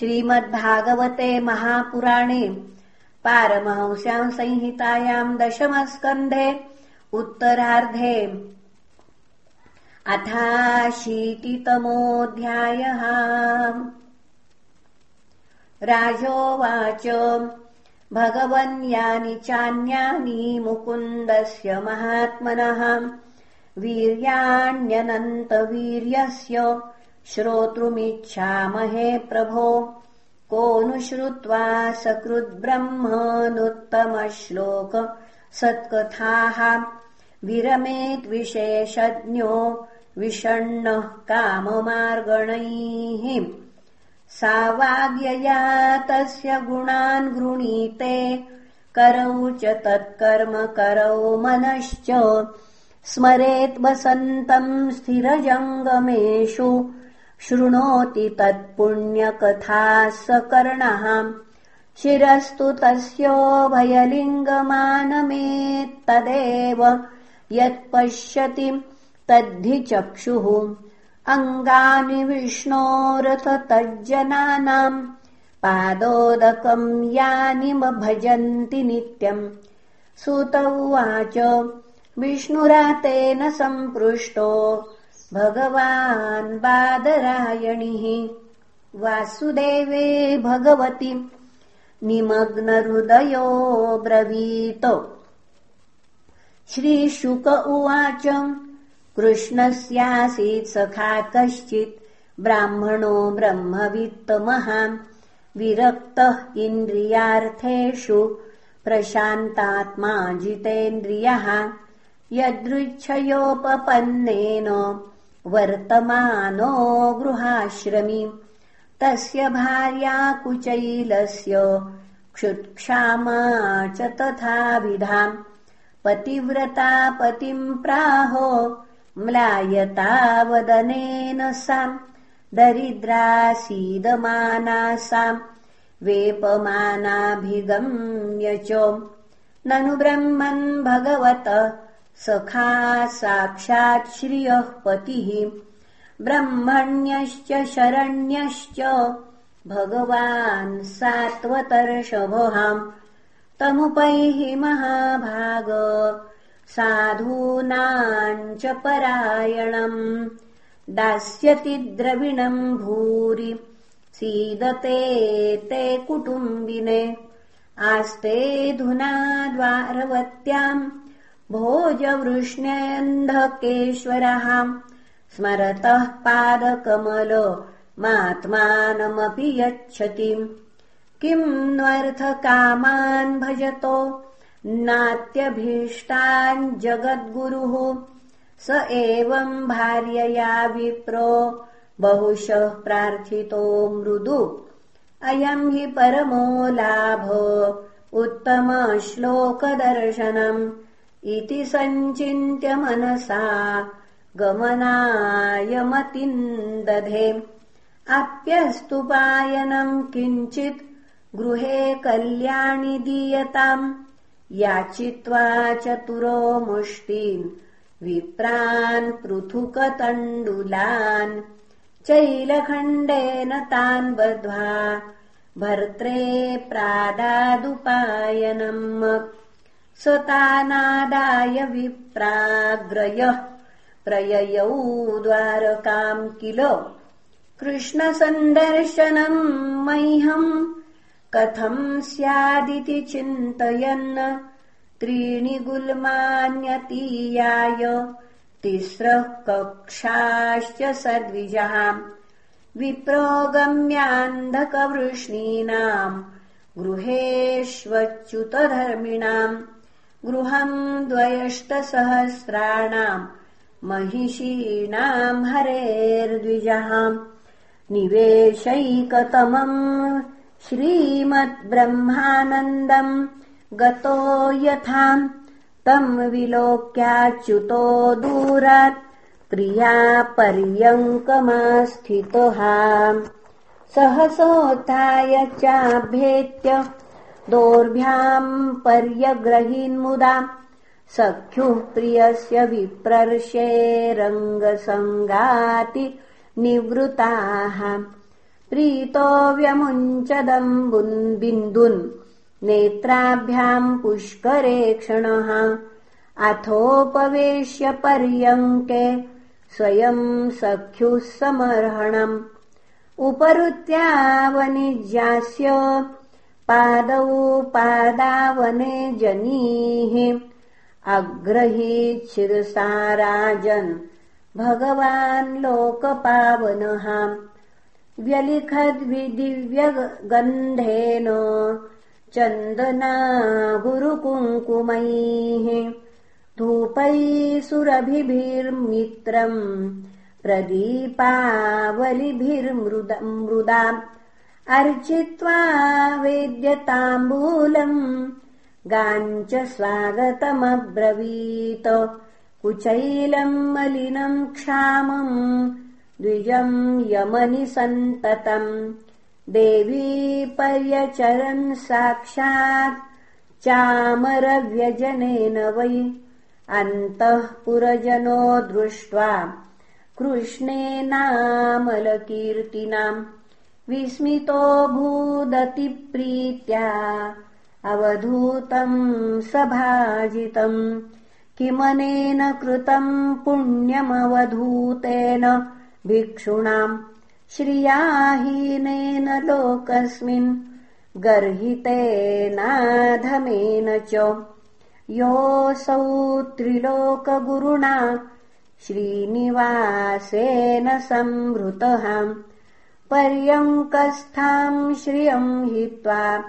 श्रीमद्भागवते महापुराणे पारमहंस्याम् संहितायाम् दशमस्कन्धे उत्तरार्धे अथाशीतितमोऽध्यायः। राजोवाच भगवन्यानि चान्यानि मुकुन्दस्य महात्मनः वीर्याण्यनन्तवीर्यस्य श्रोतुमिच्छामहे प्रभो। को नु श्रुत्वा सकृद्ब्रह्मनुत्तमश्लोक सत्कथाः। विरमेद्विशेषज्ञो विषण्णः काममार्गणैः। सा वाग्यया तस्य गुणान् गृणीते। करौ च तत्कर्म करौ मनश्च। स्मरेत् वसन्तम् स्थिरजङ्गमेषु शृणोति तत्पुण्यकथाः सकर्णः शिरस्तु तस्योभयलिङ्गमानमेत्तदेव यत्पश्यति तद्धि चक्षुः अङ्गानि विष्णोरथ तज्जनानाम् पादोदकम् यानि भजन्ति नित्यम् सुत उवाच विष्णुरातेन सम्पृष्टो भगवान् बादरायणिः। वासुदेवे भगवति निमग्नहृदयो ब्रवीत। श्रीशुक उवाच कृष्णस्यासीत् सखा कश्चित् ब्राह्मणो ब्रह्मवित्तमहान्। विरक्तः इन्द्रियार्थेषु प्रशान्तात्मा जितेन्द्रियः यदृच्छयोपपन्नेन वर्तमानो गृहाश्रमी। तस्य भार्या कुचैलस्य क्षुत्क्षामा च तथाविधाम् पतिव्रता पतिम् प्राहो म्लायता वदनेन साम् दरिद्रासीदमाना साम् वेपमानाभिगम्य च। ननु ब्रह्मन् भगवत सखा साक्षात् श्रियः पतिः ब्रह्मण्यश्च शरण्यश्च भगवान् सात्वतर्षभहाम् तमुपैः महाभाग साधूनाम् च परायणम्। दास्यति द्रविणम् भूरि सीदते ते कुटुम्बिने। आस्तेऽधुना द्वारवत्याम् भोजवृष्ण्यन्धकेश्वरः स्मरतः पादकमल मात्मानमपि यच्छति। किम् न्वर्थकामान् भजतो? नात्यभीष्टान् जगद्गुरुः। स एवम् भार्यया विप्रो बहुशः प्रार्थितो मृदु। अयम् हि परमो लाभ उत्तमश्लोकदर्शनम् इति सञ्चिन्त्य मनसा गमनाय दधे अप्यस्तुपायनम् किञ्चित् गृहे कल्याणि दीयताम्। याचित्वा चतुरो मुष्टीन् विप्रान् पृथुकतण्डुलान्। चैलखण्डेन तान् बध्वा भर्त्रे प्रादादुपायनम् स्वतानादाय विप्राग्रयः प्रययौ द्वारकाम् किल। कृष्णसन्दर्शनम् मह्यम् कथम् स्यादिति चिन्तयन् त्रीणि गुल्मान्यतीयाय तिस्रः कक्षाश्च सद्विजः। विप्रोगम्यान्धकवृष्णीनाम् गृहेष्वच्युतधर्मिणाम् गृहम् द्वयष्टसहस्राणाम् महिषीणाम् हरेर्द्विजः निवेशैकतमम् श्रीमद्ब्रह्मानन्दम् गतो यथाम्। तम् विलोक्याच्युतो दूरात् प्रिया पर्यङ्कमास्थितः सहसोत्थाय चाभ्येत्य दोर्भ्याम् पर्यग्रहीन्मुदा सख्युः प्रियस्य विप्रर्षे रङ्गसङ्गाति निवृताः। प्रीतो बिन्दुन् नेत्राभ्याम् पुष्करे क्षणः। अथोपवेश्य पर्यङ्के स्वयम् सख्युः समर्हणम्। उपरुत्यावनिज्यास्य पादौ पादावने जनीः अग्रहीच्छिरसाराजन् भगवान् लोकपावनः। व्यलिखद्विदिव्यगन्धेन चन्दना गुरुकुङ्कुमैः। धूपैः सुरभिभिर्मित्रम् प्रदीपावलिभिर्मृदा अर्चित्वा वेद्यताम्बूलम् गाञ्च स्वागतमब्रवीत। कुचैलम् मलिनम् क्षामम् द्विजम् यमनि सन्ततम्। देवी पर्यचरन् साक्षात् चामरव्यजनेन वै अन्तःपुरजनो दृष्ट्वा कृष्णेनामलकीर्तिनाम् विस्मितो भूदतिप्रीत्या अवधूतम् सभाजितम् किमनेन कृतम् पुण्यमवधूतेन भिक्षुणाम् श्रियाहीनेन लोकस्मिन् गर्हितेनाधमेन च योऽसौ त्रिलोकगुरुणा श्रीनिवासेन संहृतः पर्यङ्कस्थाम् श्रियम् हित्वा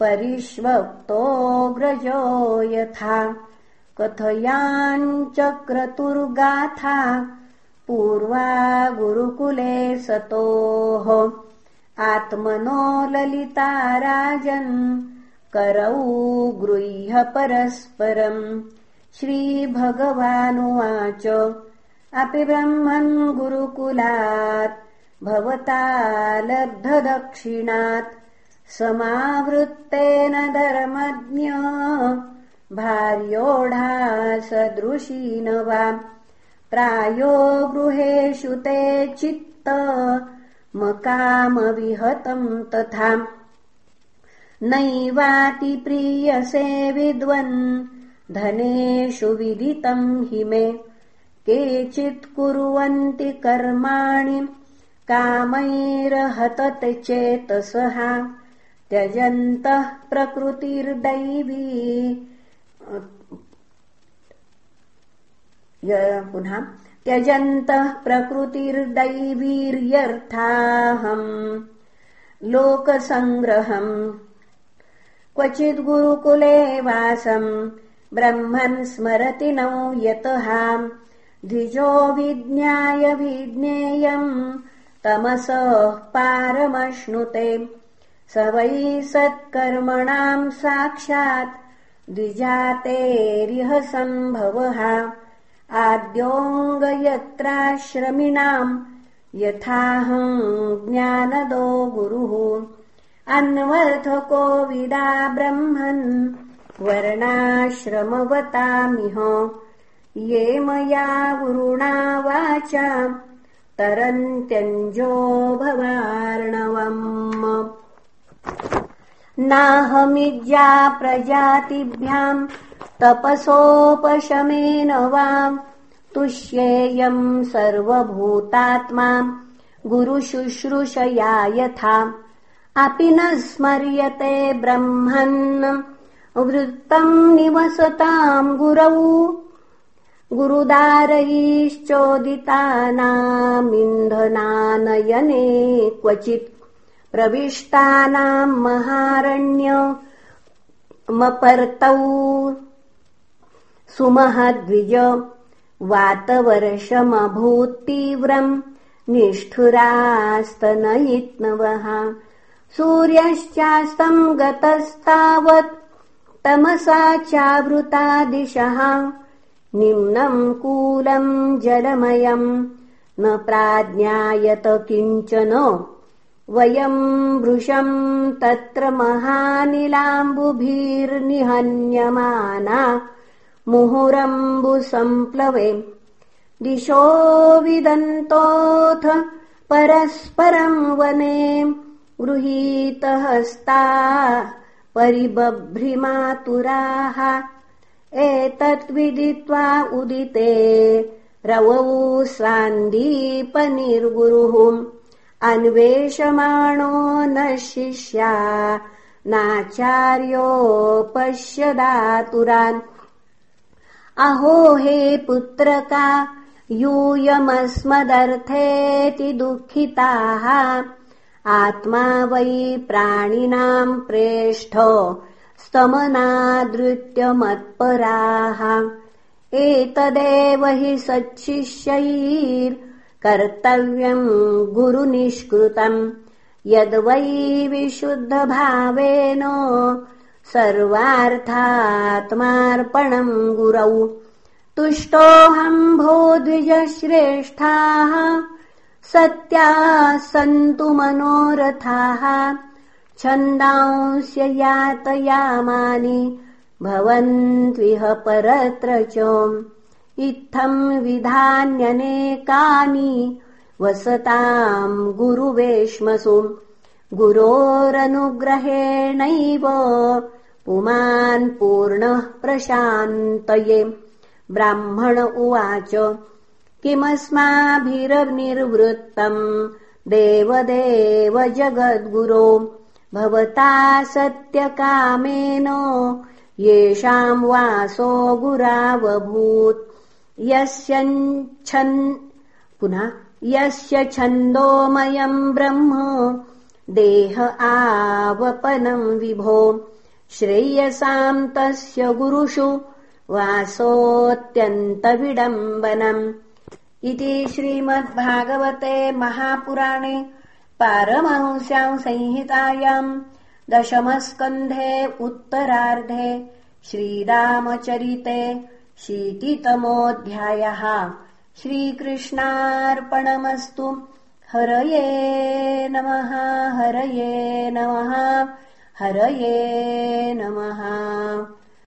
परिष्वक्तोऽग्रजो यथा। कथयाञ्चक्रतुर्गाथा पूर्वा गुरुकुले सतोः। आत्मनो ललिता राजन् करौ गृह्य परस्परम्। श्रीभगवानुवाच अपि ब्रह्मन् गुरुकुलात् भवता लब्धदक्षिणात् समावृत्तेन धर्मज्ञ भार्योढासदृशीन वा। प्रायो गृहेषु ते चित्त मकामविहतम् तथा। नैवातिप्रीयसे विद्वन् धनेषु विदितम् हि मे। केचित् कुर्वन्ति कर्माणि कामैरहतते चेतसः त्यजन्तः प्रकृतिर्दैवी। पुनः त्यजन्तः प्रकृतिर्दैवीर्यर्थाहम्। लोकसङ्ग्रहम्। क्वचिद्गुरुकुले वासम्। ब्रह्मन् स्मरति नौ यतः। द्विजो विज्ञाय विज्ञेयम् तमसः पारमश्नुते। स वै सत्कर्मणाम् साक्षात् द्विजातेरिह सम्भवः। आद्योऽङ्गयत्राश्रमिणाम् यथाहम् ज्ञानदो गुरुः। अन्वर्थको विदा ब्रह्मन् वर्णाश्रमवतामिह। ये मया गुरुणा वाचा तरन्त्यञ्जो भवार्णवम्। नाहमिज्या प्रजातिभ्याम् तपसोपशमेन वा तुष्येयम् सर्वभूतात्मा गुरुशुश्रूषया यथा। अपि न स्मर्यते ब्रह्मन्। वृत्तम् निवसताम् गुरौ गुरुदारैश्चोदितानामिन्धनानयने क्वचित् प्रविष्टानाम् महारण्यमपर्तौ सुमहद्विज वातवर्षमभूत्तीव्रम् निष्ठुरास्तनयित्नवः। सूर्यश्चास्तम् गतस्तावत् तमसा चावृता दिशः निम्नम् कूलम् जलमयम् न प्राज्ञायत किञ्चन। वयम् वृषम् तत्र महानिलाम्बुभिर्निहन्यमाना। मुहुरम्बुसम्प्लवे दिशो विदन्तोऽथ परस्परम् वने। गृहीतहस्ता परिबभ्रिमातुराः एतत् विदित्वा उदिते रवौ सान्दीपनिर्गुरुः। अन्वेषमाणो न शिष्या नाचार्यो पश्यदातुरान्। अहो हे पुत्रका यूयमस्मदर्थेति दुःखिताः। आत्मा वै प्राणिनाम् प्रेष्ठ स्तमनादृत्यमत्पराः। एतदेव हि सच्छिष्यैर्कर्तव्यम् गुरुनिष्कृतम्। यद्वै विशुद्धभावेन सर्वार्थात्मार्पणम् गुरौ। तुष्टोऽहम् भो द्विजश्रेष्ठाः सत्याः सन्तु मनोरथाः छन्दांस्य यातयामानि भवन्त्विह परत्र च इत्थम् विधान्यनेकानि वसताम् गुरुवेश्मसु। गुरोरनुग्रहेणैव पुमान् पूर्णः प्रशान्तये। ब्राह्मण उवाच किमस्माभिरनिर्वृत्तम् देवदेव जगद्गुरो भवता सत्यकामेन येषाम् वासो गुरावभूत्। पुनः यस्य छन्दोमयम् ब्रह्म देह आवपनम् विभो। श्रेयसाम् तस्य गुरुषु वासोऽत्यन्तविडम्बनम्। इति श्रीमद्भागवते महापुराणे पारमहंस्याम् संहितायाम् दशमस्कन्धे उत्तरार्धे श्रीरामचरिते शीतितमोऽध्यायः। श्रीकृष्णार्पणमस्तु। हरये नमः हरये नमः हरये नमः